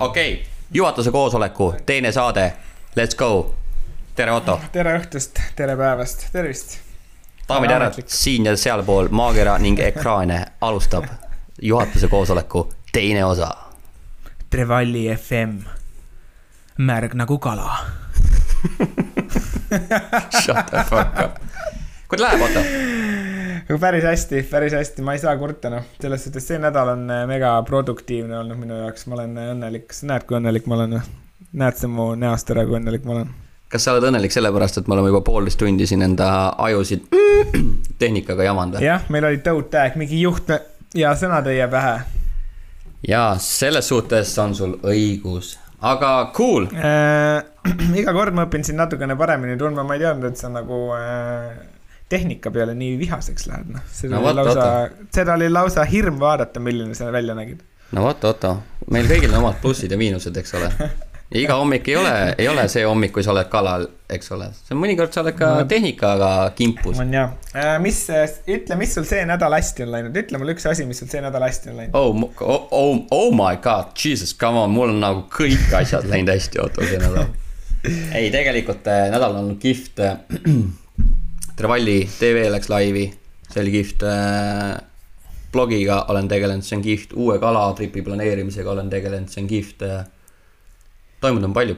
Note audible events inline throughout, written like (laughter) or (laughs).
okei okay., juhatuse koosoleku teine saade, let's go. tere, Otto. tere õhtust, tere päevast, tervist. daamid ja härrad, siin ja sealpool maakera ning ekraane alustab juhatuse koosoleku teine osa. Trevalli FM, märg nagu kala (laughs) Shut the fuck up. kuidas läheb, Otto? Päris hästi, päris hästi, ma ei saa kurta, noh, selles suhtes see nädal on äh, mega produktiivne olnud minu jaoks, ma olen äh, õnnelik, sa näed, kui õnnelik ma olen või? näed sa mu näost ära, kui õnnelik ma olen? kas sa oled õnnelik sellepärast, et me oleme juba poolteist tundi siin enda ajusid (clears throat) tehnikaga jamanud jah, meil oli tõud-täeg, mingi juht ja sõna tõi pähe. jaa, selles suhtes on sul õigus, aga cool äh,. (clears throat) iga kord ma õpin sind natukene paremini tundma, ma ei teadnud, et sa nagu äh, tehnika peale nii vihaseks lähed, noh. seda no, oli lausa, seda oli lausa hirm vaadata, milline sa välja nägid. no vot, Otto, meil kõigil on omad plussid ja miinused, eks ole. (laughs) iga hommik ei ole, ei ole see hommik, kui sa oled kalal, eks ole. see on mõnikord sa oled ka no, tehnikaga kimpus. on jah äh,. mis, ütle, mis sul see nädal hästi on läinud, ütle mulle üks asi, mis sul see nädal hästi on läinud. oh, oh, oh, oh my god, jesus, come on, mul on nagu kõik asjad läinud hästi, Otto, see nädal. (laughs) ei, tegelikult äh, nädal on kihvt äh, (clears throat) Trevalli tv läks laivi, see oli kihvt. Äh, blogiga olen tegelenud, see on kihvt, uue kalatripi planeerimisega olen tegelenud, see on kihvt. Äh, toimunud on palju,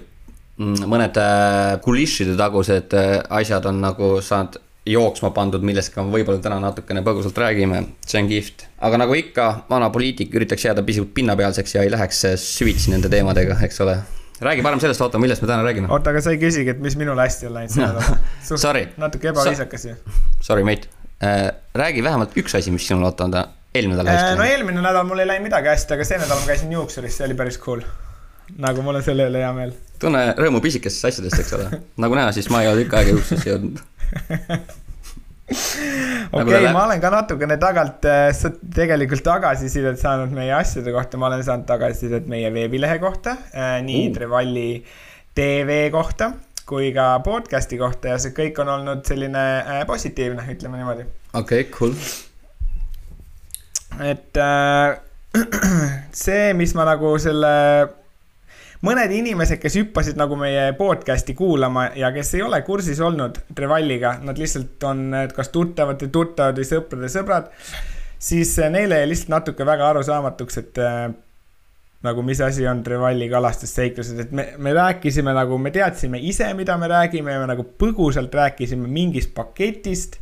mm, mõned äh, kulisside tagused asjad on nagu saanud jooksma pandud, millest ka võib-olla täna natukene põgusalt räägime, see on kihvt. aga nagu ikka, vana poliitik üritaks jääda pisut pinnapealseks ja ei läheks süvitsi nende teemadega, eks ole räägi parem sellest, oota, millest me täna räägime. oota, aga sa ei küsigi, et mis minul hästi on läinud see nädal (laughs) Sorry. natuke ebaviisakas ju. Sorry, mate äh,. räägi vähemalt üks asi, mis sinul, oota, on ta eelmine nädal hästi äh,. no eelmine nädal mul ei läinud midagi hästi, aga see nädal ma käisin juuksuris, see oli päris cool. nagu mul on selle üle hea meel. tunne rõõmu pisikestest asjadest, eks ole. (laughs) nagu näha, siis ma ei ole tükk aega juuksurisse jõudnud (laughs) (laughs) okei nagu, ma olen ka natukene tagant äh, tegelikult tagasisidet saanud meie asjade kohta, ma olen saanud tagasisidet meie veebilehe kohta äh,, nii uh. Trevalli tv kohta kui ka podcast'i kohta ja see kõik on olnud selline äh, positiivne, ütleme niimoodi. okei okay,, cool. et äh, (clears throat) see, mis ma nagu selle mõned inimesed, kes hüppasid nagu meie podcast'i kuulama ja kes ei ole kursis olnud Trevalliga, nad lihtsalt on kas tuttavate tuttavad või sõprade sõbrad, siis neile jäi lihtsalt natuke väga arusaamatuks, et äh, nagu mis asi on Trevalli kalastusseiklused, et me, me rääkisime nagu, me teadsime ise, mida me räägime, me nagu põgusalt rääkisime mingist paketist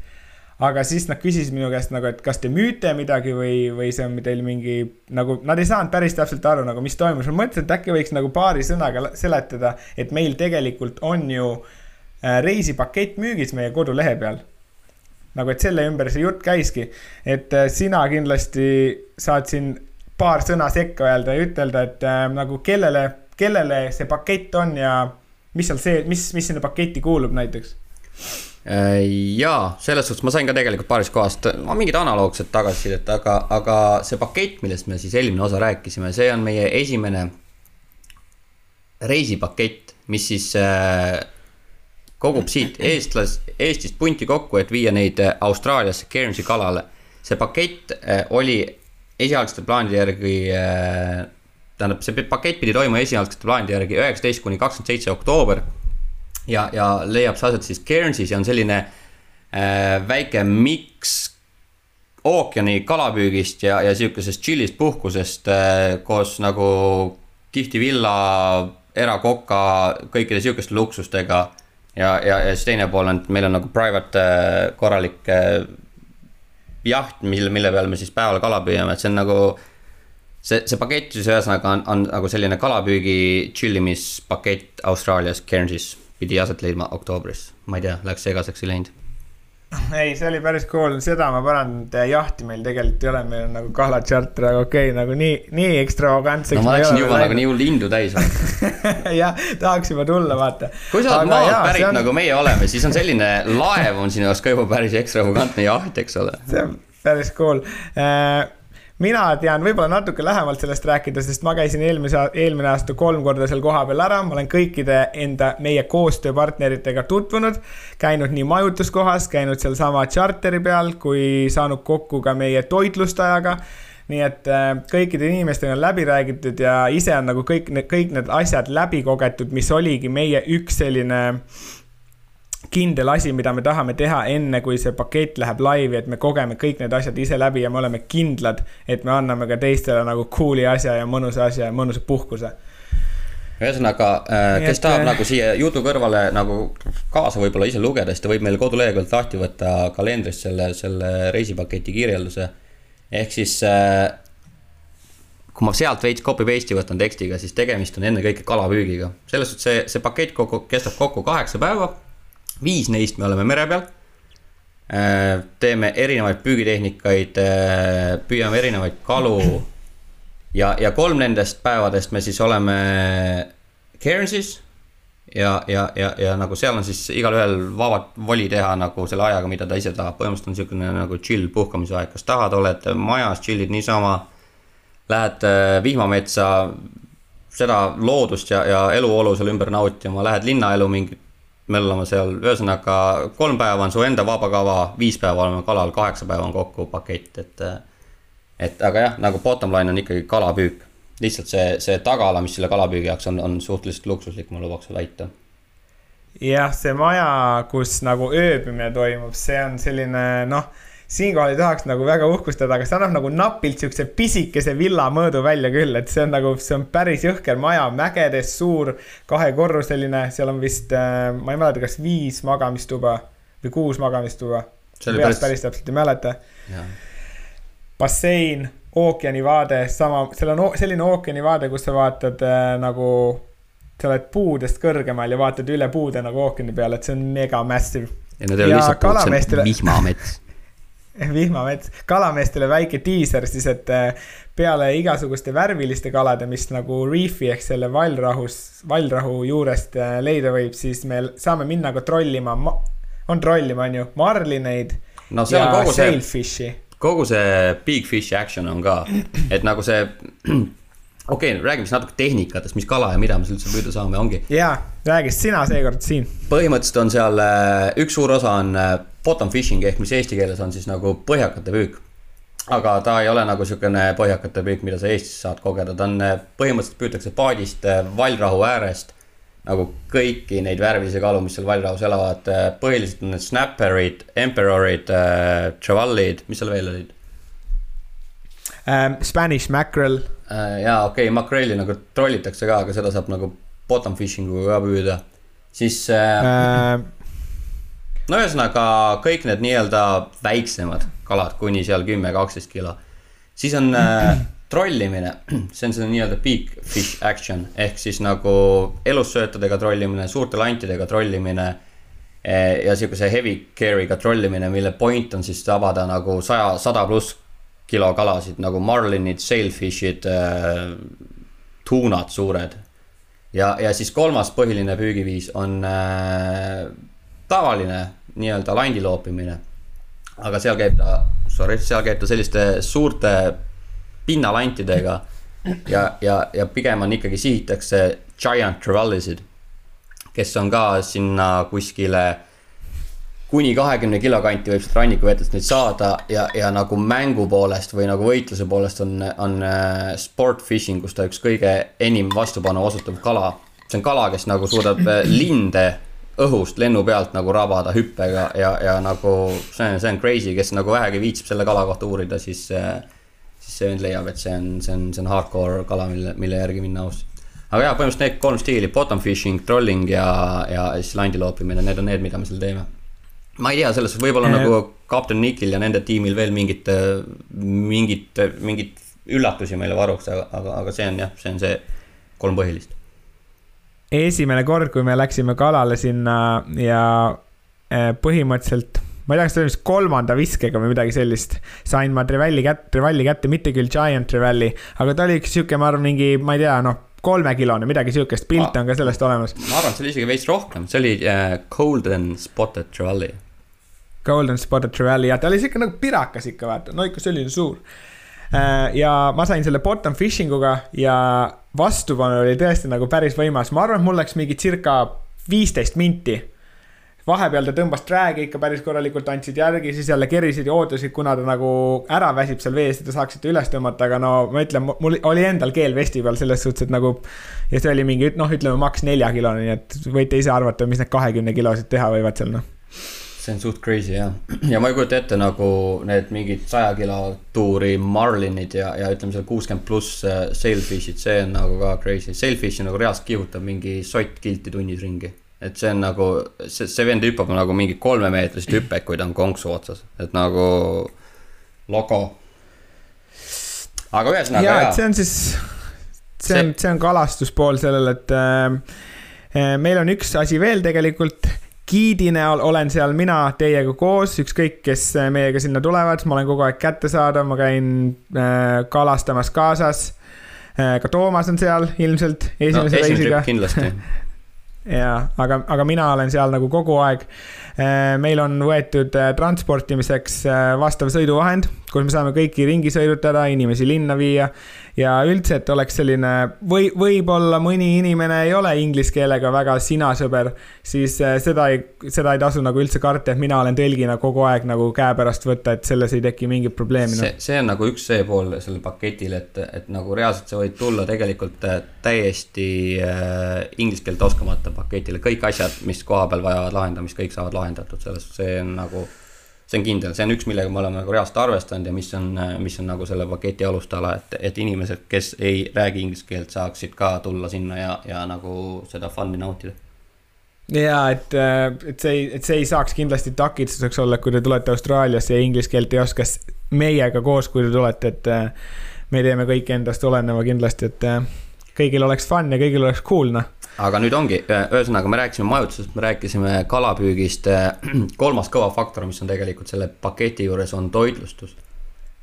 aga siis nad küsisid minu käest nagu, et kas te müüte midagi või, või see on teil mingi nagu, nad ei saanud päris täpselt aru nagu, mis toimus, ma mõtlesin, et äkki võiks nagu paari sõnaga seletada, et meil tegelikult on ju äh, reisipakett müügis meie kodulehe peal. nagu, et selle ümber see jutt käiski, et äh, sina kindlasti saad siin paar sõna sekka öelda ja ütelda, et äh, nagu kellele, kellele see pakett on ja mis seal see, mis, mis sinna paketti kuulub näiteks jaa, selles suhtes ma sain ka tegelikult paarist kohast mingit analoogset tagasisidet, aga, aga see pakett, millest me siis eelmine osa rääkisime, see on meie esimene reisipakett, mis siis äh, kogub siit eestlas, Eestist punti kokku, et viia neid äh, Austraaliasse Guernsey kalale. see pakett oli esialgsete plaanide järgi tähendab, see pakett pidi toimuma esialgsete plaanide järgi üheksateist kuni kakskümmend seitse oktoober ja, ja leiab see aset siis Guernsey's ja on selline äh, väike miks ookeani kalapüügist ja, ja sihukesest chill'ist puhkusest äh, koos nagu kihvti villa, erakoka, kõikide sihukeste luksustega. ja, ja, ja siis teine pool on, et meil on nagu private äh, korralik äh, jaht, mille, mille peal me siis päeval kala püüame, et see on nagu see, see pakett siis ühesõnaga on, on nagu selline kalapüügi chill imispakett Austraalias, Guernsey's pidi aset leidma oktoobris, ma ei tea, läks segaseks ei läinud ei, see oli päris cool, seda ma parandanud, jahti meil tegelikult ei ole, meil on nagu kalatšarter, aga okei okay,, nagu nii, nii ekstravagantseks. no ma läksin juba nagu nii hull lindu täis (laughs) jah, tahaks juba tulla, vaata. kui sa oled maalt pärit on... nagu meie oleme, siis on selline laev on sinu jaoks ka juba päris ekstravagantne jaht, eks ole. see on päris cool äh, mina tean võib-olla natuke lähemalt sellest rääkida, sest ma käisin eelmise, eelmine aasta kolm korda seal kohapeal ära, ma olen kõikide enda, meie koostööpartneritega tutvunud. käinud nii majutuskohas, käinud sealsama charteri peal, kui saanud kokku ka meie toitlustajaga nii et äh, kõikide inimestega on läbi räägitud ja ise on nagu kõik kõik need asjad läbi kogetud, mis oligi meie üks selline kindel asi, mida me tahame teha enne, kui see pakett läheb laivi, et me kogeme kõik need asjad ise läbi ja me oleme kindlad, et me anname ka teistele nagu cool'i asja ja mõnusa asja ja mõnusa puhkuse ühesõnaga, äh, kes et... tahab nagu siia jutu kõrvale nagu kaasa võib-olla ise lugeda, siis ta võib meil koduleheküljelt lahti võtta kalendrist selle, selle reisipaketi kirjelduse. ehk siis äh, kui ma sealt veits copy paste'i võtan tekstiga, siis tegemist on ennekõike kalapüügiga. selles suhtes see, see pakett kokku, kestab kokku kaheksa päeva. Viis neist me oleme mere peal. Äh, teeme erinevaid püügitehnikaid, püüame erinevaid kalu ja, ja kolm nendest päevadest me siis oleme Cairnsis. ja, ja, ja, ja nagu seal on siis igalühel vabalt voli teha nagu selle ajaga, mida ta ise tahab, põhimõtteliselt on niisugune nagu chill puhkamise aeg, kas tahad, oled majas, chill'id niisama. Lähed äh, vihmametsa, seda loodust ja, ja eluolu seal ümber nautima, lähed linnaelu mingit möllama seal, ühesõnaga kolm päeva on su enda vaba kava, viis päeva oleme kalal, kaheksa päeva on kokku pakett, et et aga jah, nagu bottom line on ikkagi kalapüük. lihtsalt see, see tagala, mis selle kalapüügi jaoks on, on suhteliselt luksuslik, ma lubaks väita. jah, see maja, kus nagu ööbimine toimub, see on selline noh, siinkohal ei tahaks nagu väga uhkustada, aga see annab nagu napilt siukse pisikese villa mõõdu välja küll, et see on nagu, see on päris jõhker maja, mägedes suur, kahekorruseline, seal on vist äh,, ma ei mäleta, kas viis magamistuba või kuus magamistuba. peast päris... päris täpselt ei mäleta bassein, ookeanivaade, sama, seal on selline ookeanivaade, kus sa vaatad äh, nagu, sa oled puudest kõrgemal ja vaatad üle puude nagu ookeani peale, et see on mega massive. ja need ei ole lihtsalt on vihmamets (laughs) vihmamets, kalameestele väike diiser siis, et äh, peale igasuguste värviliste kalade, mis nagu reef'i ehk selle vallrahus, vallrahu juurest äh, leida võib, siis me saame minna ka trollima, on trollima, on ju, marlineid no, ja sailfish'i kogu see big fish action on ka, et nagu see (clears throat) okei okay,, räägime siis natuke tehnikatest, mis kala ja mida me üldse püüda saame, ongi. jaa, räägi sina seekord siin. põhimõtteliselt on seal äh, üks suur osa on bottom fishing ehk mis eesti keeles on siis nagu põhjakate püük. aga ta ei ole nagu sihukene põhjakate püük, mida sa Eestis saad kogeda, ta on, äh, põhimõtteliselt püütakse paadist vallrahu äärest nagu kõiki neid värvilisi kalu, mis seal vallraus elavad, põhiliselt on need snapperid, emperorid äh,, trevallid, mis seal veel olid um,? Spanish mackerel äh,. jaa, okei okay,, makrelli nagu trollitakse ka, aga seda saab nagu bottom fishing uga ka püüda. siis äh, uh... no ühesõnaga kõik need nii-öelda väiksemad kalad kuni seal kümme, kaksteist kilo. siis on äh, trollimine, see on see nii-öelda big fish action ehk siis nagu elussöötadega trollimine, suurte lantidega trollimine. Eh, ja sihukese heavy care'iga trollimine, mille point on siis tabada nagu saja, sada pluss kilo kalasid nagu marlinid, sailfish'id äh,, tuunad suured. ja, ja siis kolmas põhiline püügiviis on äh, tavaline nii-öelda landi loopimine. aga seal käib ta, sorry, seal käib ta selliste suurte pinnalantidega. ja, ja, ja pigem on ikkagi sihitakse giant trevallisid, kes on ka sinna kuskile kuni kahekümne kilo kanti võib sealt rannikuvetest neid saada ja, ja nagu mängu poolest või nagu võitluse poolest on, on äh, sport fishing, kus ta üks kõige enim vastupanu osutav kala. see on kala, kes nagu suudab äh, linde õhust lennu pealt nagu rabada hüppega ja, ja nagu see on, see on crazy, kes nagu vähegi viitsib selle kala kohta uurida, siis äh, siis see vend leiab, et see on, see on, see on hardcore kala, mille, mille järgi minna ausalt. aga jaa, põhimõtteliselt need kolm stiili, bottom fishing, trolling ja, ja siis landi loopimine, need on need, mida me seal teeme. ma ei tea, selles suhtes võib-olla nagu kapten Nickil ja nende tiimil veel mingit, mingit, mingit üllatusi meile varuks, aga, aga, aga see on jah, see on see kolm põhilist. Esimene kord, kui me läksime kalale sinna ja eh, põhimõtteliselt ma ei tea, kas see oli vist kolmanda viskega või midagi sellist, sain ma Trevalli kätte, Trevalli kätte, mitte küll Giant Trevalli, aga ta oli üks sihuke, ma arvan, mingi, ma ei tea, noh, kolmekilone, midagi sihukest, pilt on ka sellest olemas. ma arvan, see oli isegi veits rohkem, see oli uh, Golden Spotted Trevalli. Golden Spotted Trevalli, jah, ta oli sihuke nagu pirakas ikka, vaata, no ikka selline suur. Ja ma sain selle bottom fishing uga ja vastupanu oli tõesti nagu päris võimas, ma arvan, et mul läks mingi circa viisteist minti vahepeal ta tõmbas träägi ikka päris korralikult, andsid järgi, siis jälle kerisid ja ootasid, kuna ta nagu ära väsib seal vees, et te saaksite üles tõmmata, aga no ma ütlen, mul oli endal keel vesti peal selles suhtes, et nagu. ja see oli mingi noh, ütleme maks neljakilone, nii et võite ise arvata, mis need kahekümne kilosid teha võivad seal noh see on suht crazy jah, ja ma ei kujuta ette nagu need mingid saja kilo tuuri marlinid ja, ja ütleme seal kuuskümmend pluss äh, sailfish'id, see on nagu ka crazy, sailfish'i nagu reaalselt kihutab mingi sott kilti tunnis ringi. Et see on nagu, see, see vend hüppab nagu mingi kolmemeetrist hüpet, kui ta on konksu otsas, et nagu logo. aga ühesõnaga. ja, et see on siis, see on, see on kalastuspool sellel, et äh, meil on üks asi veel tegelikult giidi näol olen seal mina teiega koos, ükskõik, kes meiega sinna tulevad, ma olen kogu aeg kättesaadav, ma käin äh, kalastamas kaasas äh,. ka Toomas on seal ilmselt esimese no, reisiga. (laughs) kindlasti (laughs) jaa, aga, aga mina olen seal nagu kogu aeg. Äh, meil on võetud äh, transportimiseks äh, vastav sõiduvahend, kus me saame kõiki ringi sõidutada, inimesi linna viia ja üldse, et oleks selline või võib-olla mõni inimene ei ole inglise keelega väga sina sõber, siis äh, seda ei, seda ei tasu nagu üldse karta, et mina olen tõlgina kogu aeg nagu käepärast võtta, et selles ei teki mingit probleemi. see, see on nagu üks see pool sellel paketil, et, et nagu reaalselt sa võid tulla tegelikult äh, täiesti äh, inglise keelt oskamata paketile, kõik asjad, mis koha peal vajavad lahendamist, kõik saavad lahendatud, sellest see on nagu see on kindel, see on üks, millega me oleme nagu reaalselt arvestanud ja mis on, mis on nagu selle paketi alustala, et, et inimesed, kes ei räägi inglise keelt, saaksid ka tulla sinna ja, ja nagu seda fun'i nautida. ja et, et see ei, et see ei saaks kindlasti takistuseks olla, kui te tulete Austraaliasse ja inglise keelt ei oska meiega koos, kui te tulete, et me teeme kõik endast oleneva kindlasti, et kõigil oleks fun ja kõigil oleks cool, noh aga nüüd ongi, ühesõnaga me rääkisime majutusest, me rääkisime kalapüügist. (clears throat) kolmas kõva faktor, mis on tegelikult selle paketi juures, on toitlustus.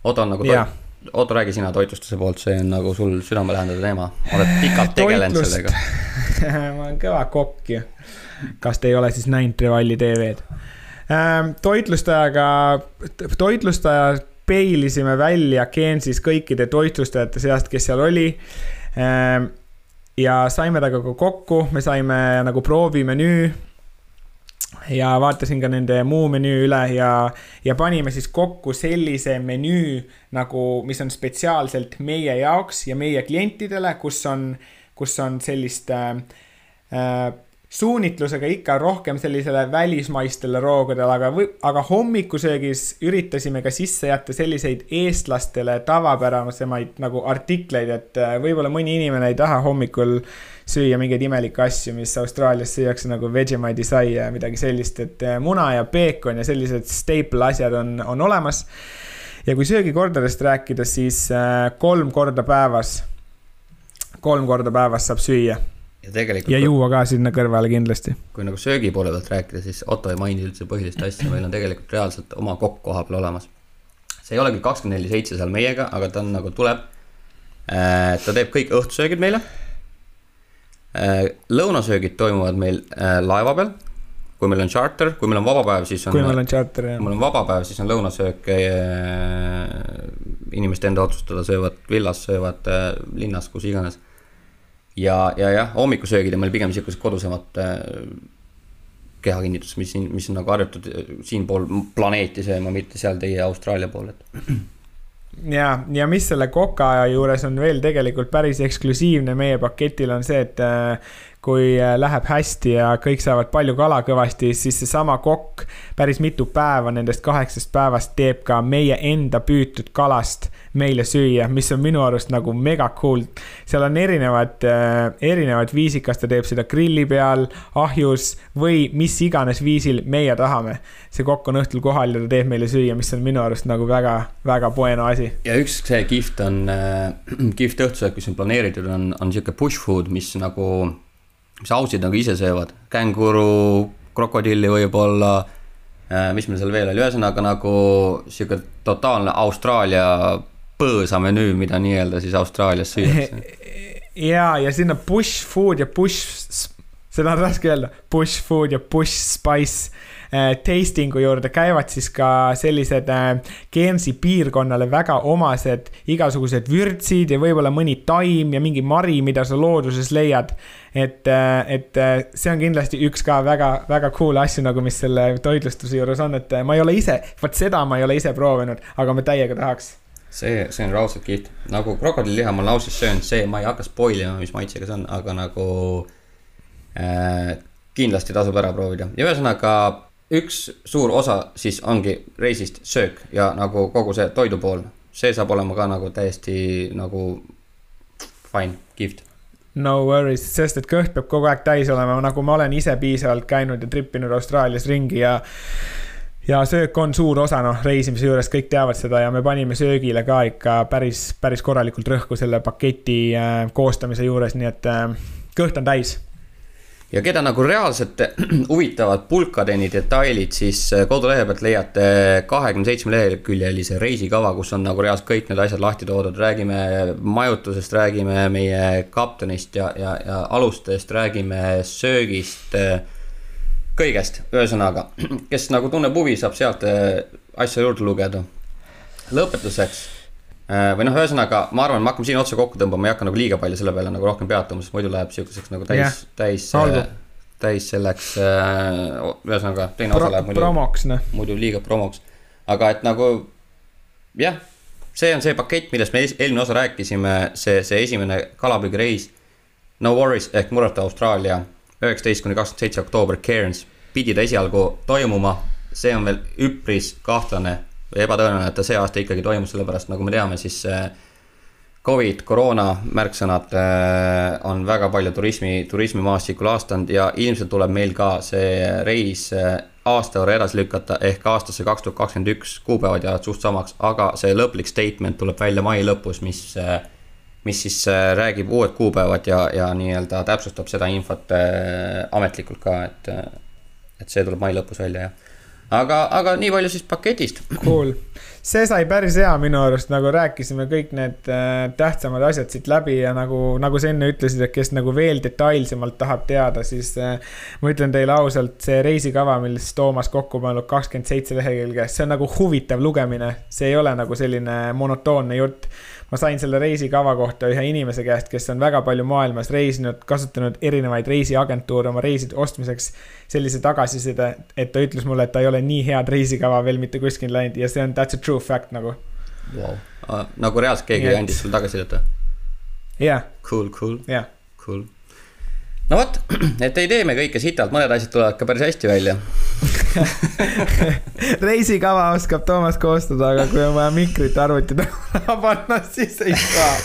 Otto on nagu yeah. toit, Otto, räägi sina toitlustuse poolt, see on nagu sul südamelähedane teema, oled pikalt tegelenud sellega (laughs) ma olen kõva kokk ju. kas te ei ole siis näinud Revalli tv-d ähm,? toitlustajaga, toitlustaja peilisime välja Gensis kõikide toitlustajate seast, kes seal oli ähm, ja saime temaga ka kokku, me saime nagu proovimenüü. ja vaatasin ka nende muu menüü üle ja, ja panime siis kokku sellise menüü nagu, mis on spetsiaalselt meie jaoks ja meie klientidele, kus on, kus on sellist äh, äh suunitlusega ikka rohkem sellisele välismaistele roogadele, aga, aga hommikusöögis üritasime ka sisse jätta selliseid eestlastele tavapärasemaid nagu artikleid, et äh, võib-olla mõni inimene ei taha hommikul süüa mingeid imelikke asju, mis Austraalias süüakse nagu Vegemite'i sai ja midagi sellist, et äh, muna ja peekon ja sellised staple asjad on, on olemas. ja kui söögikordadest rääkida, siis äh, kolm korda päevas, kolm korda päevas saab süüa ja tegelikult. ja juua ka sinna kõrvale kindlasti. kui nagu söögi poole pealt rääkida, siis Otto ei maininud üldse põhilist asja, meil on tegelikult reaalselt oma kokk koha peal olemas. see ei ole küll kakskümmend neli seitse seal meiega, aga ta on nagu tuleb. Äh, ta teeb kõik õhtusöögid meile. Äh, lõunasöögid toimuvad meil äh, laeva peal. kui meil on charter, kui meil on vaba päev, siis on. kui meil on charter, jah. kui meil on vaba päev, siis on lõunasöök inimeste enda otsustada, söövad villas, söövad linnas, kus iganes ja, ja jah, hommikusöögid on meil pigem sihukesed kodusemad äh, kehakinnitus, mis siin, mis on nagu harjutud äh, siinpool planeeti sööma, mitte seal teie Austraalia pool, et. ja, ja mis selle koka juures on veel tegelikult päris eksklusiivne meie paketil on see, et äh, kui läheb hästi ja kõik saavad palju kala kõvasti, siis seesama kokk päris mitu päeva nendest kaheksast päevast teeb ka meie enda püütud kalast meile süüa, mis on minu arust nagu mega cool. seal on erinevad äh,, erinevad viisid, kas ta teeb seda grilli peal, ahjus või mis iganes viisil meie tahame. see kokk on õhtul kohal ja ta teeb meile süüa, mis on minu arust nagu väga, väga bueno asi. ja üks see kihvt on äh,, (clears throat) kihvt õhtusöök, mis on planeeritud, on, on sihuke push food, mis nagu, mis ausid nagu ise söövad, känguru, krokodilli võib-olla äh, mis meil seal veel oli, ühesõnaga nagu sihuke totaalne Austraalia põõsamenüü, mida nii-öelda siis Austraalias süüakse. (laughs) ja, ja sinna bush food ja bush seda on raske öelda, bush food ja bush spice tasting'u juurde käivad siis ka sellised äh, Guernsey piirkonnale väga omased igasugused vürtsid ja võib-olla mõni taim ja mingi mari, mida sa looduses leiad. et, äh, et äh, see on kindlasti üks ka väga, väga cool asju nagu, mis selle toitlustuse juures on, et äh, ma ei ole ise, vot seda ma ei ole ise proovinud, aga ma täiega tahaks. See, see on raudselt kihvt, nagu krokodilliliha ma olen ausalt söönud, see, ma ei hakka spoil ima, mis maitsega see on, aga nagu äh, kindlasti tasub ära proovida. Ja ühesõnaga üks suur osa siis ongi reisist söök ja nagu kogu see toidu pool, see saab olema ka nagu täiesti nagu fine, kihvt no worries, sest et kõht peab kogu aeg täis olema, nagu ma olen ise piisavalt käinud ja trippinud Austraalias ringi ja ja söök on suur osa, noh, reisimise juures kõik teavad seda ja me panime söögile ka ikka päris, päris korralikult rõhku selle paketi äh, koostamise juures, nii et äh, kõht on täis ja keda nagu reaalselt (clears throat) huvitavad pulkadeni detailid, siis äh, kodulehe pealt leiate kahekümne seitsme leheküljelise reisikava, kus on nagu reaalselt kõik need asjad lahti toodud, räägime majutusest, räägime meie kaptenist ja, ja, ja alustest, räägime söögist äh, kõigest, ühesõnaga, (clears throat) kes nagu tunneb huvi, saab sealt äh, asja juurde lugeda. lõpetuseks või noh, ühesõnaga ma arvan, me hakkame siin otsa kokku tõmbama, ei hakka nagu liiga palju selle peale nagu rohkem peatuma, sest muidu läheb siukeseks nagu täis yeah., täis, äh, täis selleks, ühesõnaga teine Pro, osa läheb muidu. noh. muidu liiga promoks, aga et nagu jah, see on see pakett, millest me eelmine osa rääkisime, see, see esimene kalapüügireis. No worries ehk mureta Austraalia üheksateist kuni kakskümmend seitse oktoober Cairns pidi ta esialgu toimuma, see on veel üpris kahtlane ebatõenäoline, et ta see aasta ikkagi toimus, sellepärast nagu me teame, siis Covid, koroona märksõnad äh, on väga palju turismi, turismimaastikul aastanud ja ilmselt tuleb meil ka see reis äh, aasta võrra edasi lükata ehk aastasse kaks tuhat kakskümmend üks, kuupäevad jäävad suht samaks, aga see lõplik statement tuleb välja mai lõpus, mis äh, mis siis äh, räägib uued kuupäevad ja, ja nii-öelda täpsustab seda infot äh, ametlikult ka, et, äh, et see tuleb mai lõpus välja, jah. Aga, aga nii palju siis paketist. Cool, see sai päris hea minu arust, nagu rääkisime kõik need äh, tähtsamad asjad siit läbi ja nagu, nagu sa enne ütlesid, et kes nagu veel detailsemalt tahab teada, siis äh, ma ütlen teile ausalt, see reisikava, millest Toomas kokku pannud kakskümmend seitse lehekülge, see on nagu huvitav lugemine, see ei ole nagu selline monotoonne jutt ma sain selle reisikava kohta ühe inimese käest, kes on väga palju maailmas reisinud, kasutanud erinevaid reisiagentuure oma reiside ostmiseks. sellise tagasiside, et ta ütles mulle, et ta ei ole nii head reisikava veel mitte kuskil läinud ja see on that's a true fact nagu. Wow.. nagu reaalselt keegi et... andis sulle tagasisidet või? jah yeah.. Cool, cool. Yeah.. Cool. No vot, (clears throat) et ei tee me kõike sitalt, mõned asjad tulevad ka päris hästi välja. (laughs) Reisikava oskab Toomas koostada, aga kui on vaja mikrit arvuti taha (laughs) panna, siis ei saa.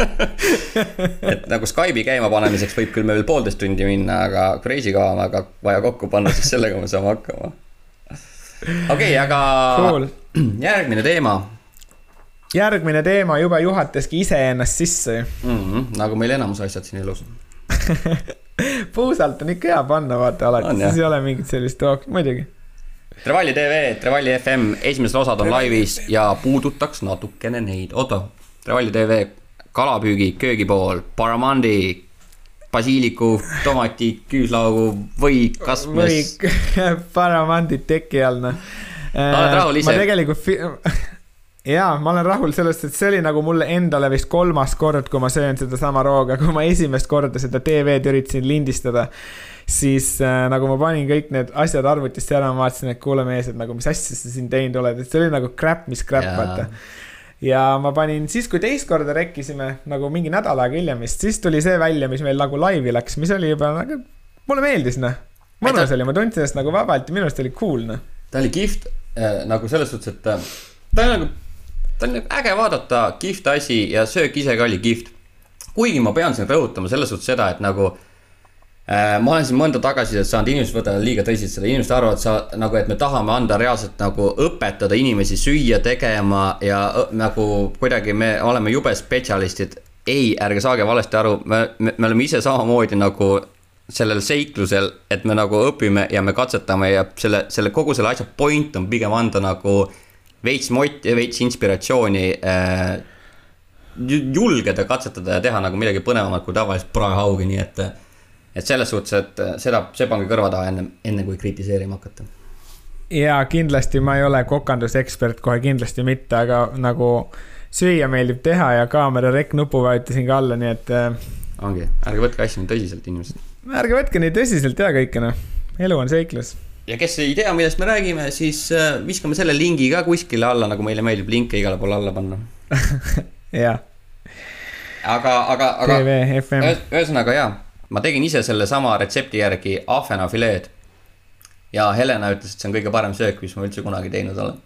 (laughs) Et nagu Skype'i käimapanemiseks võib küll meil poolteist tundi minna, aga kui reisikava on aga vaja kokku panna, siis sellega me saame hakkama. Okei okay,, aga cool. (clears throat) järgmine teema. järgmine teema juba juhataski iseennast sisse mm. -hmm, nagu meil enamus asjad siin elus (laughs) puusalt on ikka hea panna, vaata alati, siis ei ole mingit sellist oh,, muidugi. Trevalli tv, Trevalli FM, esimesed osad on laivis ja puudutaks natukene neid, oota, Trevalli tv, kalapüügi köögipool, Baramandi, basiiliku, tomati, küüslaugu või kasmes. või (laughs) Baramandit teki all, noh. oled rahul ise? ma tegelikult (laughs) jaa, ma olen rahul sellest, et see oli nagu mulle endale vist kolmas kord, kui ma söön sedasama rooga, kui ma esimest korda seda TV-d üritasin lindistada. siis äh, nagu ma panin kõik need asjad arvutisse ära, ma vaatasin, et kuule mees, et nagu mis asja sa siin teinud oled, et see oli nagu crap, mis crap, vaata ja ma panin siis, kui teist korda rekkisime nagu mingi nädal aega hiljem vist, siis tuli see välja, mis meil nagu laivi läks, mis oli juba nagu, mulle meeldis noh. mõnus oli, ma tundsin ennast nagu vabalt ja minu arust oli cool noh. ta oli kihvt äh, nagu selles suhtes, et äh, ta oli nagu ta on äge vaadata, kihvt asi ja söök ise ka oli kihvt. kuigi ma pean siin rõhutama selles suhtes seda, et nagu äh, ma olen siin mõnda tagasisidet saanud, inimesed võtavad liiga tõsiselt seda, inimesed arvavad, sa nagu, et me tahame anda reaalselt nagu õpetada inimesi süüa tegema ja nagu kuidagi me oleme jube spetsialistid. ei, ärge saage valesti aru, me, me, me oleme ise samamoodi nagu sellel seiklusel, et me nagu õpime ja me katsetame ja selle, selle kogu selle asja point on pigem anda nagu veits motti ja veits inspiratsiooni äh, julgeda katsetada ja teha nagu midagi põnevamat kui tavaliselt praehaugi, nii et. Et selles suhtes, et seda, see pange kõrva taha enne, enne kui kritiseerima hakata. ja kindlasti ma ei ole kokandusekspert, kohe kindlasti mitte, aga nagu süüa meeldib teha ja kaamera rekk nupu vajutasin ka alla, nii et. ongi, ärge võtke asju nii tõsiselt, inimesed. ärge võtke nii tõsiselt ja kõike noh, elu on seiklus ja kes ei tea, millest me räägime, siis äh, viskame selle lingi ka kuskile alla, nagu meile meeldib linke igale poole alla panna (laughs) jah. aga, aga, aga ühesõnaga jaa, ma tegin ise sellesama retsepti järgi ahvenafileed. ja Helena ütles, et see on kõige parem söök, mis ma üldse kunagi teinud olen.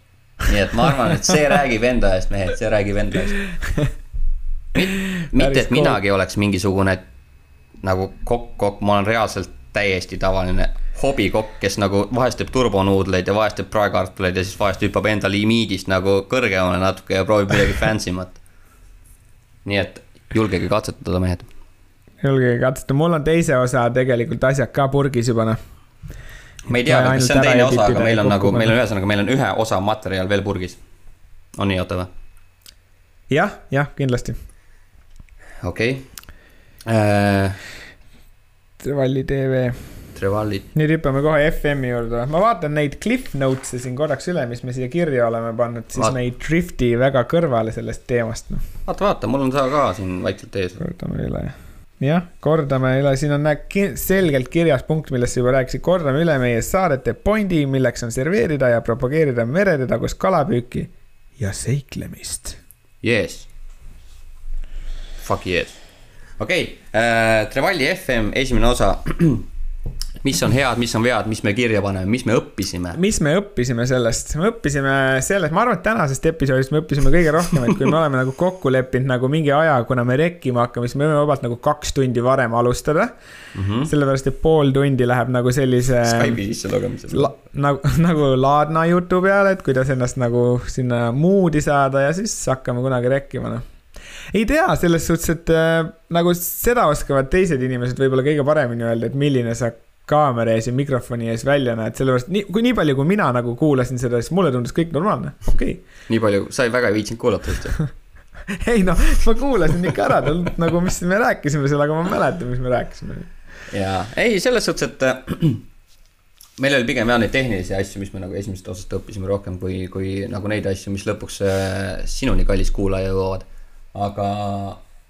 nii et ma arvan, et see räägib enda eest, mehed, see räägib enda eest. mitte, et minagi oleks mingisugune nagu kokk-kokk, ma olen reaalselt täiesti tavaline hobikokk, kes nagu vahest teeb turbonuudleid ja vahest teeb praekartuleid ja siis vahest hüppab enda limiidist nagu kõrgemale natuke ja proovib midagi (laughs) fancy mat. nii et julgege katsetada, mehed. Julgege katsetada, mul on teise osa tegelikult asjad ka purgis juba noh. ma ei tea, kas see on teine osa, aga meil on nagu, meil on ühesõnaga, meil on ühe osa materjal veel purgis. on nii, oota või? jah, jah, kindlasti. okei okay. äh.... Valli tv Trevallit. nüüd hüppame kohe FM-i juurde, ma vaatan neid cliff notes'e siin korraks üle, mis me siia kirja oleme pannud, siis Vaat... me ei drifti väga kõrvale sellest teemast, noh. vaata, vaata, mul on see ka siin vaikselt ees. kordame üle. jah, kordame üle, siin on selgelt kirjas punkt, millest sa juba rääkisid, kordame üle meie saarete pointi, milleks on serveerida ja propageerida mereteda-kus kalapüüki ja seiklemist. Yes. Fuck yes. okei okay, äh,, Trevalli FM esimene osa (clears throat) mis on head, mis on vead, mis me kirja paneme, mis me õppisime? mis me õppisime sellest, me õppisime sellest, ma arvan, et tänasest episoodist me õppisime kõige rohkem, et kui me oleme nagu kokku leppinud nagu mingi aja, kuna me rekkima hakkame, siis me võime vabalt nagu kaks tundi varem alustada mm. -hmm. sellepärast, et pool tundi läheb nagu sellise. Skype'i sisse lugemisel la,. nagu, (laughs) nagu laadna jutu peale, et kuidas ennast nagu sinna moodi saada ja siis hakkame kunagi rekkima, noh ei tea, selles suhtes, et äh, nagu seda oskavad teised inimesed võib-olla kõige paremini öelda, et milline sa kaamera ees ja mikrofoni ees välja näed, sellepärast nii, kui nii palju, kui mina nagu kuulasin seda, siis mulle tundus kõik normaalne, okei okay.. nii palju, sa väga ei viitsinud kuulata vist ju (laughs) ei noh, ma kuulasin ikka ära, nagu mis me rääkisime seal, aga ma mäletan, mis me rääkisime. jaa, ei selles suhtes, et äh, (clears throat) meil oli pigem jah neid tehnilisi asju, mis me nagu esimesest osast õppisime rohkem kui, kui nagu neid asju, mis lõpuks äh, sinuni, kallis kuulaja, jõuavad. aga,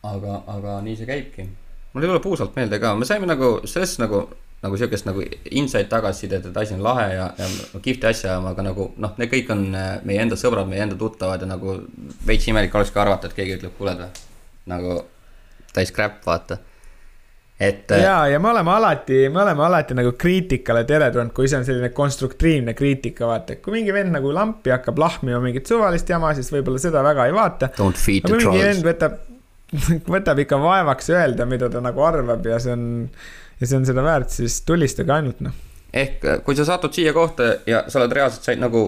aga, aga nii see käibki. mul ei tule puusalt meelde ka, me saime nagu sellest nagu nagu sihukest nagu insight tagasisidet, et asi on lahe ja, ja kihvti asja ajama, aga nagu noh, need kõik on äh, meie enda sõbrad, meie enda tuttavad ja nagu veits imelik oleks ka arvata, et keegi ütleb, kuule, nagu täis crap, vaata et. Äh, ja, ja me oleme alati, me oleme alati nagu kriitikale teretulnud, kui see on selline konstruktiivne kriitika, vaata, et kui mingi vend nagu lampi hakkab lahmima mingit suvalist jama, siis võib-olla seda väga ei vaata. aga kui mingi vend võtab, (laughs) võtab ikka vaevaks öelda, mida ta nagu arvab ja see on ja see on seda väärt, siis tulistage ainult noh. ehk äh, kui sa satud siia kohta ja sa oled reaalselt said nagu,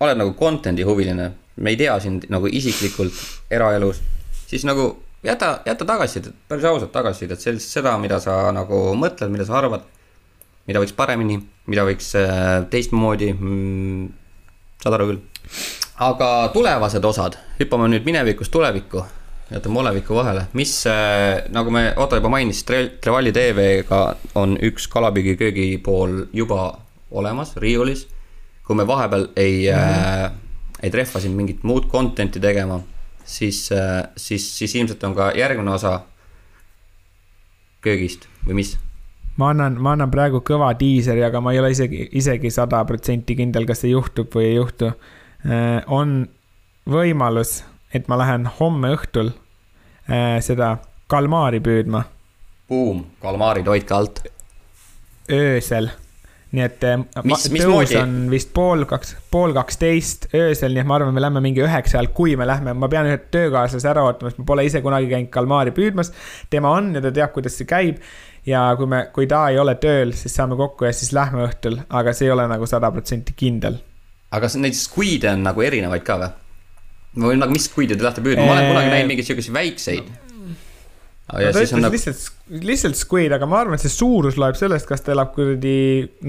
oled nagu content'i huviline, me ei tea sind nagu isiklikult eraelus, siis nagu jäta, jäta tagasisidet, päris ausalt tagasisidet, sellist, seda, mida sa nagu mõtled, mida sa arvad. mida võiks paremini, mida võiks äh, teistmoodi mm,, saad aru küll. aga tulevased osad, hüppame nüüd minevikust tulevikku jätame oleviku vahele, mis äh, nagu me, Otto juba mainis, Trevalli TV-ga on üks kalapüügiköögi pool juba olemas riiulis. kui me vahepeal ei mm, -hmm. äh, ei trehva siin mingit muud content'i tegema, siis äh,, siis, siis ilmselt on ka järgmine osa köögist või mis? ma annan, ma annan praegu kõva diiseri, aga ma ei ole isegi, isegi sada protsenti kindel, kas see juhtub või ei juhtu äh,. on võimalus et ma lähen homme õhtul äh, seda kalmaari püüdma. Buum, kalmaarid hoidke alt. öösel, nii et äh, mis, tõus on vist pool kaks, pool kaksteist öösel, nii et ma arvan, me lähme mingi üheksa ajal, kui me lähme, ma pean ühe töökaaslase ära ootama, sest ma pole ise kunagi käinud kalmaari püüdmas. tema on ja ta teab, kuidas see käib ja kui me, kui ta ei ole tööl, siis saame kokku ja siis lähme õhtul, aga see ei ole nagu sada protsenti kindel. aga neid squee'e on nagu erinevaid ka või? Või nagu, mis kuide te tahate püüdma, ma olen kunagi näinud mingeid siukseid väikseid. no. Ta ütles nagu... lihtsalt, lihtsalt squid, aga ma arvan, et see suurus loeb sellest, kas ta elab kuradi,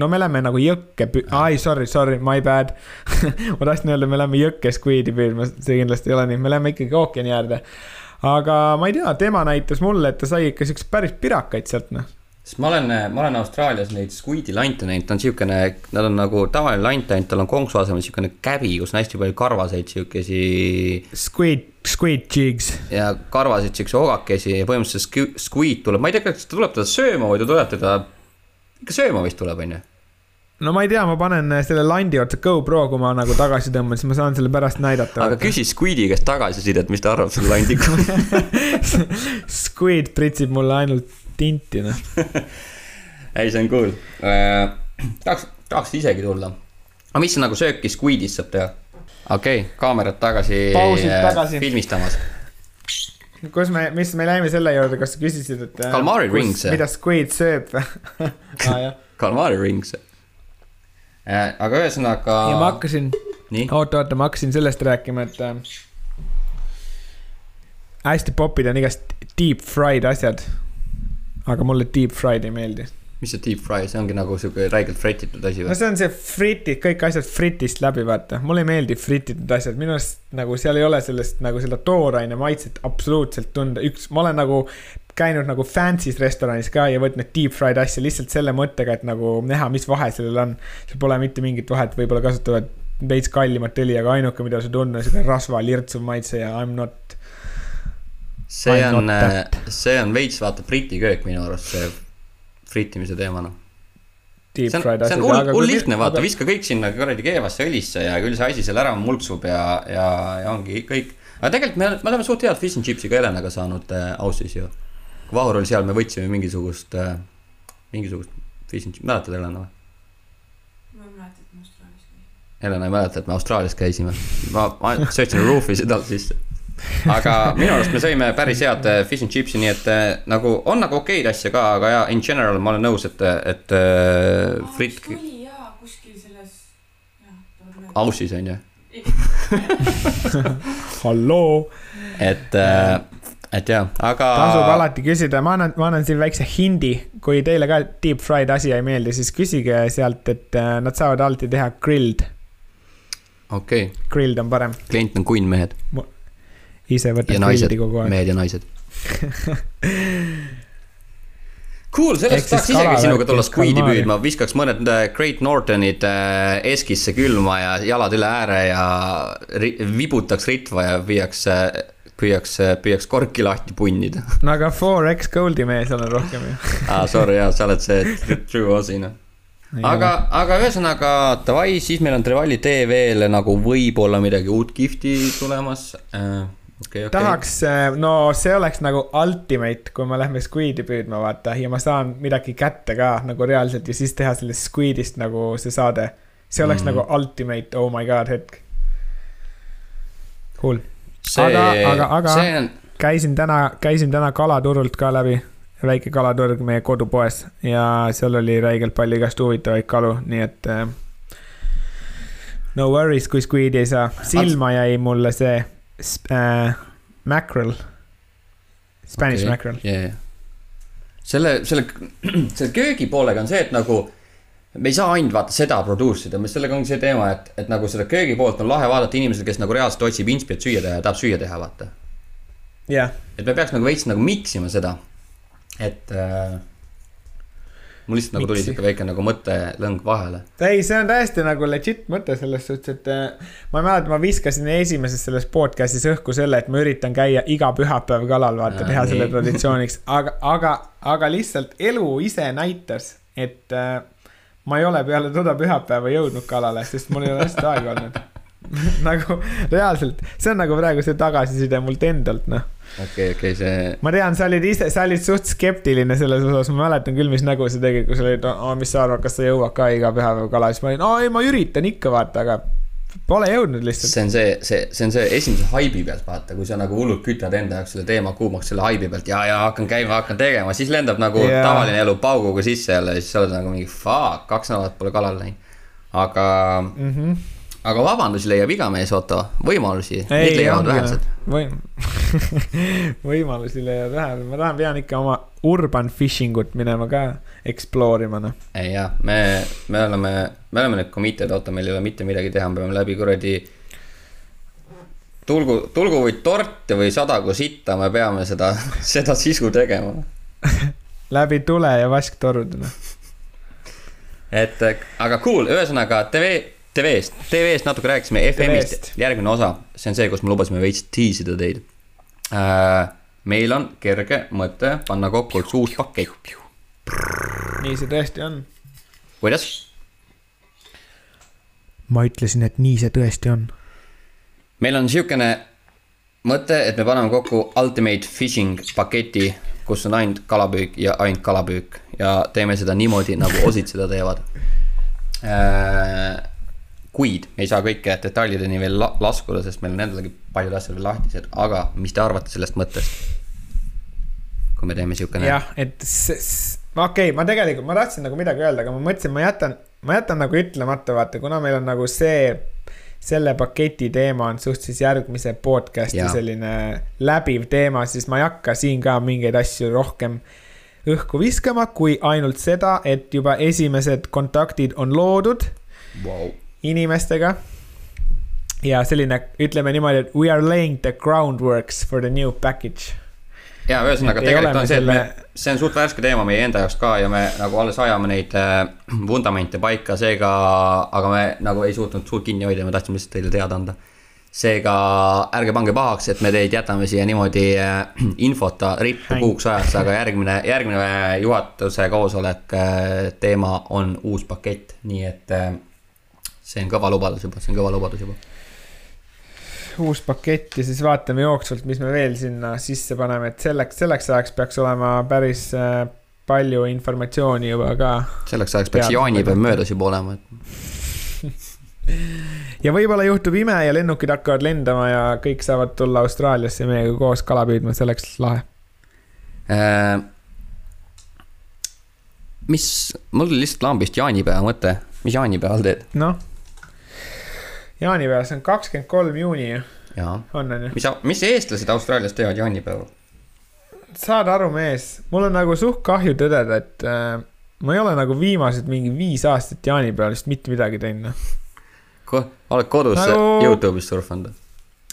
no me läheme nagu jõkke pü-, ai sorry, sorry, my bad. (laughs) Ma tahtsin öelda, me läheme jõkke squid'i püüdma, see kindlasti ei ole nii, me läheme ikkagi ookeani äärde. aga ma ei tea, tema näitas mulle, et ta sai ikka siukseid päris pirakaid sealt, noh sest ma olen, ma olen Austraalias neid squid'i lante näinud, ta on siukene, nad on nagu tavaline lant, ainult tal on konksu asemel siukene käbi, kus on hästi palju karvaseid siukesi Squid, squid jigs. ja karvaseid siukse ogakesi ja põhimõtteliselt squi- squid tuleb, ma ei tea, kas ta tuleb teda sööma või ta tuleb teda, ikka sööma vist tuleb, onju. no ma ei tea, ma panen selle landi otsa GoPro, kui ma nagu tagasi tõmban, siis ma saan selle pärast näidata. aga küsi squid'i käest tagasisidet, mis ta arvab selle landi kohta. (laughs) Squid pritsib mulle ainult tinti, noh. (laughs) ei, see on cool äh,. tahaks, tahaks isegi tulla. aga mis nagu sööki squid'is saab teha? okei okay,, kaamerad tagasi, Pausid äh, tagasi. filmistamas. kus me, mis me läime selle juurde, kas sa küsisid, et. Calamari rings. mida Squid sööb (laughs) ah,? jah, Kalmari rings äh,. aga ühesõnaga. ja ma hakkasin, oota, oota, ma hakkasin sellest rääkima, et äh, hästi popid on igast deep fried asjad. Aga mulle deep fried ei meeldi. mis see deep fry, see ongi nagu siuke räigelt fretitud asi no või? see on see fritid, kõik asjad fritist läbi, vaata. mulle ei meeldi frititud asjad, minu arust nagu seal ei ole sellest nagu seda tooraine maitset absoluutselt tunda, üks, ma olen nagu käinud nagu fancy's restoranis ka ja võtnud deep fried asja lihtsalt selle mõttega, et nagu näha, mis vahe sellel on. seal pole mitte mingit vahet, võib-olla kasutavad veits kallimat õli, aga ainuke, mida sa tunned, on siuke rasva lirtsuv maitse ja I m not. See on that. see on veits vaata Briti köök minu arust, see fritimise teema noh. Deep see on, fried see on hull, hull lihtne, vaata, viska kõik sinna kuradi keevasse õlisse ja küll see asi seal ära mulksub ja, ja, ja ongi kõik. aga tegelikult me, me oleme suht head fish and chips'i ka Helenaga saanud äh, Aussis ju. kui Vahur oli seal, me võtsime mingisugust äh,, mingisugust fish and chips'i, mäletad Helena või? Helena ei mäleta, et me Austraalias käisime. ma, ma söötsin roofisid (laughs) alt sisse. (laughs) aga minu arust me sõime päris head äh, fish and chips'i, nii et äh, nagu on nagu okeid asju ka, aga ja in general ma olen nõus, et, et äh, fritt oli jaa, kuskil selles. Aussis on ju. (laughs) halloo. et äh,, et jah, aga. tasub alati küsida, ma annan, ma annan siin väikse hindi, kui teile ka deep fried asi ei meeldi, siis küsige sealt, et äh, nad saavad alati teha grilled, okei okay., grilled on parem, klient on kunn mehed ise ja võtad grilledi kogu, aeg. mehed ja naised. (laughs) Cool, sellest siis tahaks isegi sinuga tulla squid'i püüdma, viskaks mõned äh, Great Northonid äh, eskisse külma ja jalad üle ääre ja ri, vibutaks ritva ja viiaks, püüaks, püüaks korki lahti punnida. (laughs) no aga 4X Goldi mees olen rohkem ju. (laughs) aa, sorry, jaa, sa oled see true osi, noh. aga, aga ühesõnaga davai, siis meil on Trevali TV-le nagu võib-olla midagi uut kihvti tulemas äh,. okei, okei. tahaks, no see oleks nagu ultimate, kui me lähme squid'i püüdma, vaata, ja ma saan midagi kätte ka nagu reaalselt ja siis teha sellest squid'ist nagu see saade. see oleks mm. nagu ultimate, oh my god hetk. Cool, aga- aga- aga- on, käisin täna, käisin täna kalaturult ka läbi, väike kalaturg meie kodupoes ja seal oli räigelt palju igast huvitavaid kalu, nii et äh,. no worries, kui squid'i ei saa, silma jäi mulle see äh, mackerel, Spanish okay. mackerel. yeah.. selle, selle, (clears throat) selle köögi poolega on see, et nagu me ei saa ainult vaata seda produce ida, sellega ongi see teema, et, et nagu seda köögi poolt on lahe vaadata inimesel, kes nagu reaalselt otsib inspi, et süüa teha ja tahab süüa teha, vaata. jah, et me peaks nagu veits nagu mix ima seda, et äh, mul lihtsalt nagu tuli siuke väike nagu mõttelõng vahele. ei, see on täiesti nagu legit mõte selles suhtes, et äh, ma mäletan, ma viskasin esimeses selles podcast'is õhku selle, et ma üritan käia iga pühapäev kalal, vaata, Aa, teha nii. selle traditsiooniks, aga, aga, aga lihtsalt elu ise näitas, et äh, ma ei ole peale toda pühapäeva jõudnud kalale, sest mul ei ole hästi aega olnud. (laughs) nagu reaalselt, see on nagu praegu see tagasiside mult endalt, noh. okei, okei, see, ma tean, sa olid ise, sa olid suht skeptiline selles osas, ma mäletan küll, mis nägu sa tegid, kui sa olid, mis sa arvad, kas sa jõuad ka iga pühapäev kala, siis ma olin, aa ei, ma üritan ikka vaata, aga pole jõudnud lihtsalt. see on see, see, see on see esimese haibi pealt vaata, kui sa nagu hullult kütad enda jaoks selle teema kuumaks selle haibi pealt ja, ja hakkan käima, hakkan tegema, siis lendab nagu yeah. tavaline elu pauguga sisse jälle siis sa oled nagu mingi fuck, kaks nädalat pole kalal läinud. aga, mm. -hmm. Aga vabandusi leiab iga mees, Otto, võimalusi, neid (laughs) leiavad vähesed. võim-, võimalusi leiab vähe, ma tahan, pean ikka oma urban fishing ut minema ka explore ima, noh. ei jah, me, me oleme, me oleme nüüd committed, Otto, meil ei ole mitte midagi teha, me peame läbi kuradi. tulgu, tulgu või torti või sadagu sitta, me peame seda, (laughs) seda sisu tegema. (laughs) läbi tule ja vasktorudena. et äh, aga cool, ühesõnaga TV, TV-st, TV-st natuke rääkisime, FM-ist järgmine osa, see on see, kus me lubasime veits tiisida teid äh,. meil on kerge mõte panna kokku üks uus pakett, nii see tõesti on. kuidas? ma ütlesin, et nii see tõesti on. meil on siukene mõte, et me paneme kokku ultimate fishing paketi, kus on ainult kalapüük ja ainult kalapüük ja teeme seda niimoodi, nagu osid seda teevad. Kuid ei saa kõike detailideni veel la laskuda, sest meil on endalgi paljud asjad veel lahtised, aga mis te arvate sellest mõttest? kui me teeme siukene, jah, et s- okei okay,, ma tegelikult, ma tahtsin nagu midagi öelda, aga ma mõtlesin, ma jätan, ma jätan nagu ütlemata, vaata, kuna meil on nagu see, selle paketi teema on suhteliselt järgmise podcast'i Jaa. selline läbiv teema, siis ma ei hakka siin ka mingeid asju rohkem õhku viskama, kui ainult seda, et juba esimesed kontaktid on loodud wow. inimestega. ja selline, ütleme niimoodi, et we are laying the groundworks for the new package. ja ühesõnaga tegelikult on see, et me see on suht värske teema meie enda jaoks ka ja me nagu alles ajame neid äh, vundamente paika, seega, aga me nagu ei suutnud suurt kinni hoida, me tahtsime lihtsalt teile teada anda. seega ärge pange pahaks, et me teid jätame siia niimoodi äh, infota rippu kuuks ajaks, aga järgmine, järgmine juhatuse koosolek äh, teema on uus pakett, nii et see on kõva lubadus juba, see on kõva lubadus juba. uus pakett ja siis vaatame jooksvalt, mis me veel sinna sisse paneme, et selleks, selleks ajaks peaks olema päris äh, palju informatsiooni juba ka. selleks ajaks peaks jaanipäev möödas juba olema, et (laughs) ja võib-olla juhtub ime ja lennukid hakkavad lendama ja kõik saavad tulla Austraaliasse meiega koos kala püüdma, see oleks lahe. Äh, mis, mul lihtsalt lambist jaanipäeva mõte, mis jaanipäeval teed? noh, jaanipäev, see on kakskümmend kolm juuni ju, on on ju. mis, mis eestlased Austraalias teevad jaanipäeval? saad aru, mees, mul on nagu suht kahju tõdeda, et äh, ma ei ole nagu viimased mingi viis aastat jaanipäeval vist mitte midagi teinud, noh. oled kodus Nagu-. Youtube'is surfanud?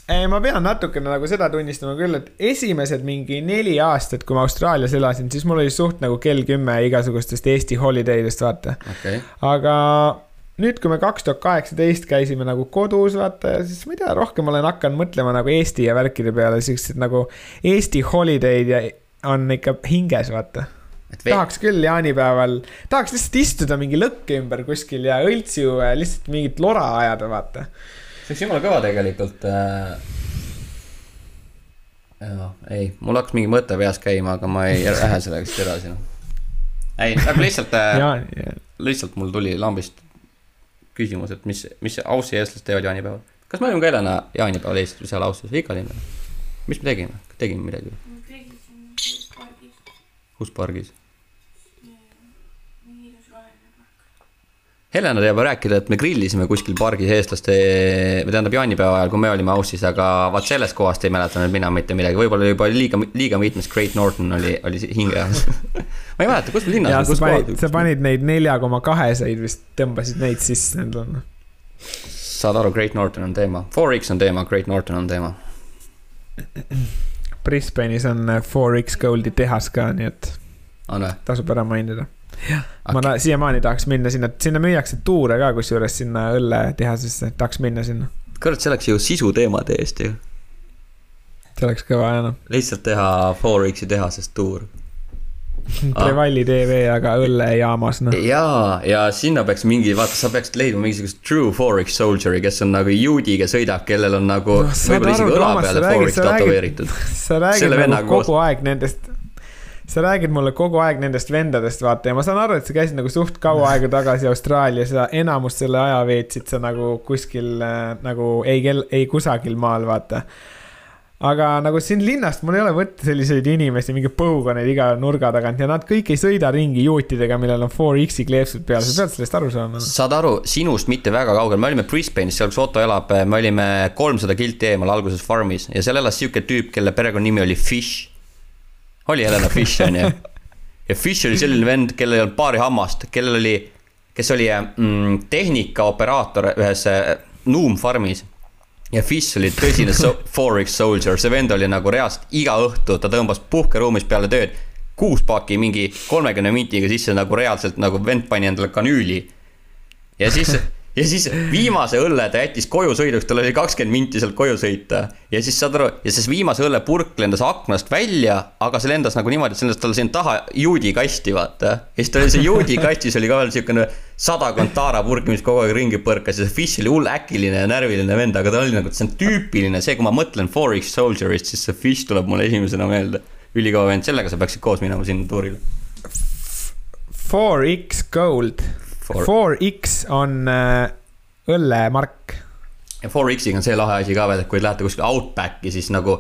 ei, ma pean natukene nagu seda tunnistama küll, et esimesed mingi neli aastat, kui ma Austraalias elasin, siis mul oli suht nagu kell kümme igasugustest Eesti holiday dest, vaata. okay., aga nüüd, kui me kaks tuhat kaheksateist käisime nagu kodus, vaata siis ma ei tea, rohkem olen hakanud mõtlema nagu Eesti ja värkide peale, siuksed nagu Eesti holiday'd ja on ikka hinges, vaata. tahaks küll jaanipäeval, tahaks lihtsalt istuda mingi lõkke ümber kuskil ja õltsu äh, lihtsalt mingit lora ajada, vaata. see oleks jumala kõva tegelikult äh.... jaa, ei, mul hakkas mingi mõte peas käima, aga ma ei lähe sellega vist edasi, noh. ei, aga lihtsalt äh, (laughs) lihtsalt mul tuli lambist küsimus, et mis, mis Aussi eestlased teevad jaanipäeval. kas me olime ka Helena jaanipäeval Eestis või seal Aussis, ikka olime? mis me tegime, tegime midagi kus pargis? Helena teab rääkida, et me grillisime kuskil pargis eestlaste, või tähendab jaanipäeva ajal, kui me olime Aussis, aga vaat sellest kohast ei mäleta nüüd mina mitte midagi, võib-olla juba liiga, liiga mitmes Great Norton oli, oli hinge all. (laughs) ma ei mäleta, kus linnas ja olime, sa panid, sa. panid neid nelja koma kahesaid vist, tõmbasid neid sisse endale. saad aru, Great Norton on teema, 4X on teema, Great Norton on teema. Brisbane'is on äh, 4X Goldi tehas ka, nii et tasub ära mainida. Ma ta, siiamaani tahaks minna sinna, sinna müüakse tuure ka kusjuures sinna õlletehasesse, tahaks minna sinna. kurat, see oleks ju sisuteemade eest ju. see oleks kõva jah noh. lihtsalt teha 4X-i tehasest tuur. (laughs) Prevalli tv, aga õllejaamas noh. jaa, ja sinna peaks mingi, vaata, sa peaksid leidma mingisugust true 4X soldier'i, kes on nagu juudiga sõidab, kellel on nagu saad võib-olla isegi õla peale sa räägid- 4X sa räägid- tätoveeritud. (laughs) sa räägid nagu kogu aeg nendest, sa räägid mulle kogu aeg nendest vendadest, vaata ja ma saan aru, et sa käisid nagu suht kaua aega tagasi Austraalias ja enamus selle aja veetsid sa nagu kuskil äh, nagu ei kel-, ei kusagil maal, vaata. aga nagu siin linnast mul ei ole võtta selliseid inimesi, mingi põuganeid iga nurga tagant ja nad kõik ei sõida ringi juutidega, millel on 4X-i kleepsud peal, sa pead sellest aru saama. saad aru, sinust mitte väga kaugel, me olime Brisbane'is, seal kus Otto elab, me olime kolmsada kilti eemal alguses farmis ja seal elas sihuke tüüp, kelle perekonnanimi oli Fish. Oli Helena Fish on ju. (laughs) ja Fish oli selline vend, kellel ei olnud paari hammast, kellel oli, kes oli mm, tehnikaoperaator ühes äh, Noom farmis ja Fish oli tõsine so (laughs) 4X soldier, see vend oli nagu reaalselt iga õhtu, ta tõmbas puhkeruumis peale tööd kuus paaki mingi kolmekümne mintiga sisse nagu reaalselt nagu vend pani endale kanüüli. ja siis (laughs) ja siis viimase õlle ta jättis koju sõiduks, tal oli kakskümmend minti sealt koju sõita. ja siis saad aru, ja siis viimase õlle purk lendas aknast välja, aga see lendas nagu niimoodi, et see lendas talle sinna taha juudikasti, vaata. ja siis tal oli see juudikastis oli ka veel siukene sadakond taarapurki, mis kogu aeg ringi põrkas ja see Fish oli hull äkiline ja närviline vend, aga ta oli nagu, see on tüüpiline, see, kui ma mõtlen Forex Soldierist, siis see Fish tuleb mulle esimesena meelde. ülikõva vend, sellega sa peaksid koos minema sinna tuurile. 4X Gold 4X on äh, õllemark. ja 4X-iga on see lahe asi ka veel, et kui lähete kuskile Outbacki, siis nagu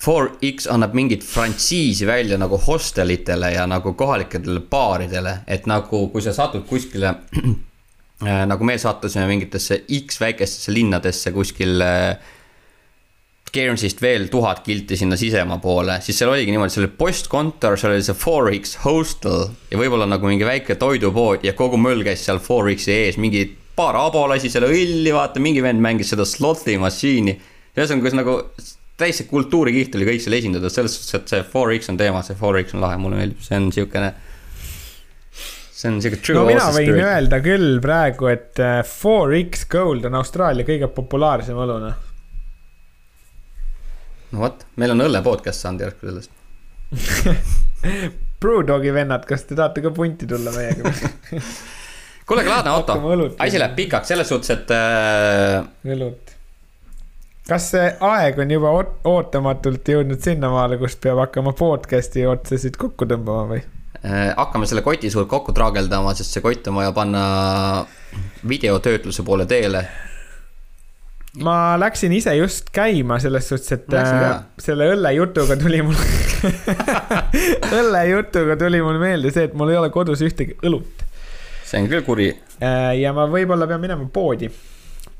4X annab mingit frantsiisi välja nagu hostelitele ja nagu kohalikele baaridele, et nagu kui sa satud kuskile (clears throat) äh, nagu me sattusime mingitesse X väikestesse linnadesse kuskil äh, Guernsey'st veel tuhat kilti sinna sisemaa poole, siis seal oligi niimoodi, seal oli postkontor, seal oli see 4X hostel ja võib-olla nagu mingi väike toidupood ja kogu möll käis seal 4X-i ees, mingi paar abo lasi seal õlli, vaata, mingi vend mängis seda slot'i mašiini. ühesõnaga, kus nagu täis see kultuurikiht oli kõik seal esindatud, selles suhtes, et see 4X on teema, see 4X on lahe, mulle meeldib, see on siukene see on siuke true no mina võin spirit. öelda küll praegu, et 4X äh, Gold on Austraalia kõige populaarsem õlu, noh no vot, meil on õlle podcast saanud järsku sellest. (laughs) Brewdogi vennad, kas te tahate ka punti tulla meiega? (laughs) Kuule, Klaadne Otto, asi läheb pikaks selles suhtes, et äh.... õlut. kas see aeg on juba ootamatult jõudnud sinnamaale, kus peab hakkama podcast'i otsasid kokku tõmbama või? Äh,? hakkame selle koti suurt kokku traageldama, sest see kott on vaja panna videotöötluse poole teele ma läksin ise just käima selles suhtes, et äh, selle õllejutuga tuli mul (laughs) (laughs) õllejutuga tuli mul meelde see, et mul ei ole kodus ühtegi õlut. see on küll kuri. Äh, ja ma võib-olla pean minema poodi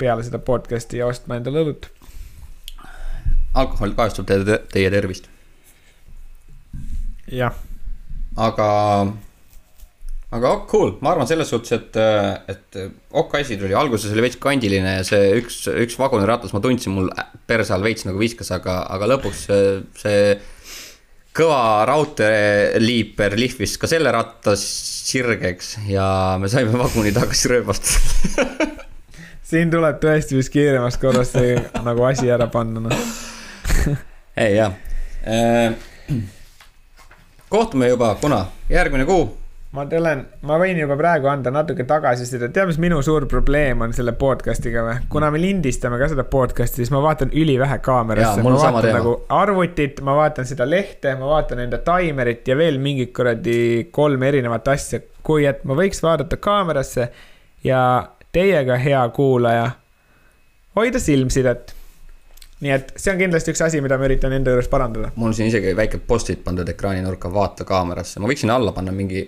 peale seda podcast'i ja ostma endale õlut. alkohol kahjustab teie, teie tervist. jah. aga aga oh, cool, ma arvan selles suhtes, et, et ok asi tuli, alguses oli veits kandiline ja see üks, üks vaguniratas, ma tundsin, mul perse all veits nagu viskas, aga, aga lõpuks see, see kõva raudteeliiper lihvis ka selle ratta sirgeks ja me saime vaguni tagasi rööbastada (laughs) siin tuleb tõesti vist kiiremas korras see nagu asi ära panna, noh. (laughs) ei jah. Äh, (clears throat) kohtume juba, kuna järgmine kuu ma tulen, ma võin juba praegu anda natuke tagasisidet, tead, mis minu suur probleem on selle podcast'iga või? kuna me lindistame ka seda podcast'i, siis ma vaatan ülivähe kaamerasse, ma vaatan teema. nagu arvutit, ma vaatan seda lehte, ma vaatan enda taimerit ja veel mingit kuradi kolm erinevat asja. kui et ma võiks vaadata kaamerasse ja teiega, hea kuulaja, hoida silmsidet nii et see on kindlasti üks asi, mida ma üritan enda juures parandada. mul on siin isegi väike post-it pandud ekraaninurka, vaata kaamerasse, ma võiksin alla panna mingi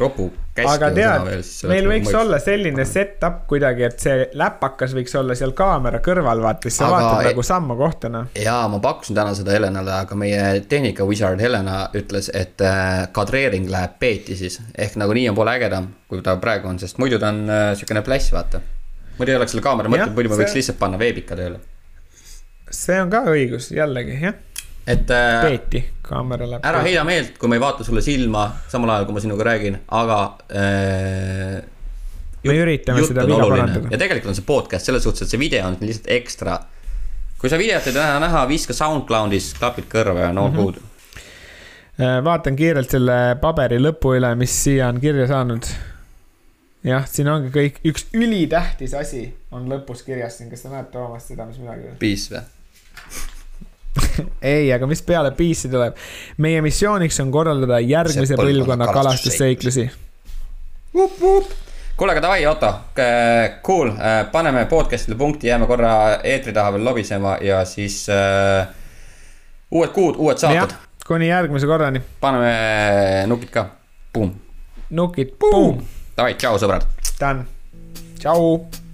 ropu aga tead, meil võiks mõist. olla selline set-up kuidagi, et see läpakas võiks olla seal kaamera kõrval, vaata, siis sa aga vaatad nagu samma kohta, noh. jaa, ma pakkusin täna seda Helenale, aga meie tehnika wizard Helena ütles, et äh, kadreering läheb peeti siis. ehk nagu nii on poole ägedam, kui ta praegu on, sest muidu ta on äh, siukene pläss, vaata. muidu ei oleks selle kaamera mõtet, muidu me võiks lihtsalt panna veebika tööle see on ka õigus, jällegi, jah. et äh,. peeti, kaamera läheb. ära heida meelt, kui ma ei vaata sulle silma, samal ajal kui ma sinuga räägin, aga äh,. me üritame seda viga parandada. ja tegelikult on see podcast selles suhtes, et see video on lihtsalt ekstra. kui sa videot ei taha näha, viska SoundCloudis klapid kõrva ja no mm -hmm. good äh, vaatan kiirelt selle paberi lõpu üle, mis siia on kirja saanud jah, siin ongi kõik, üks ülitähtis asi on lõpus kirjas siin, kas te näete Toomas seda, mis minagi. Peace või? (laughs) ei, aga mis peale Peace'i tuleb? meie missiooniks on korraldada järgmise põlvkonna kalastusseiklusi. kuule, aga davai, Otto, cool, äh, paneme podcast'ile punkti, jääme korra eetri taha veel lobisema ja siis äh, uued kuud, uued saated. kuni järgmise korrani. paneme nukid ka, Nukid, boom. Davai, tšau, sõbrad. Done. tšau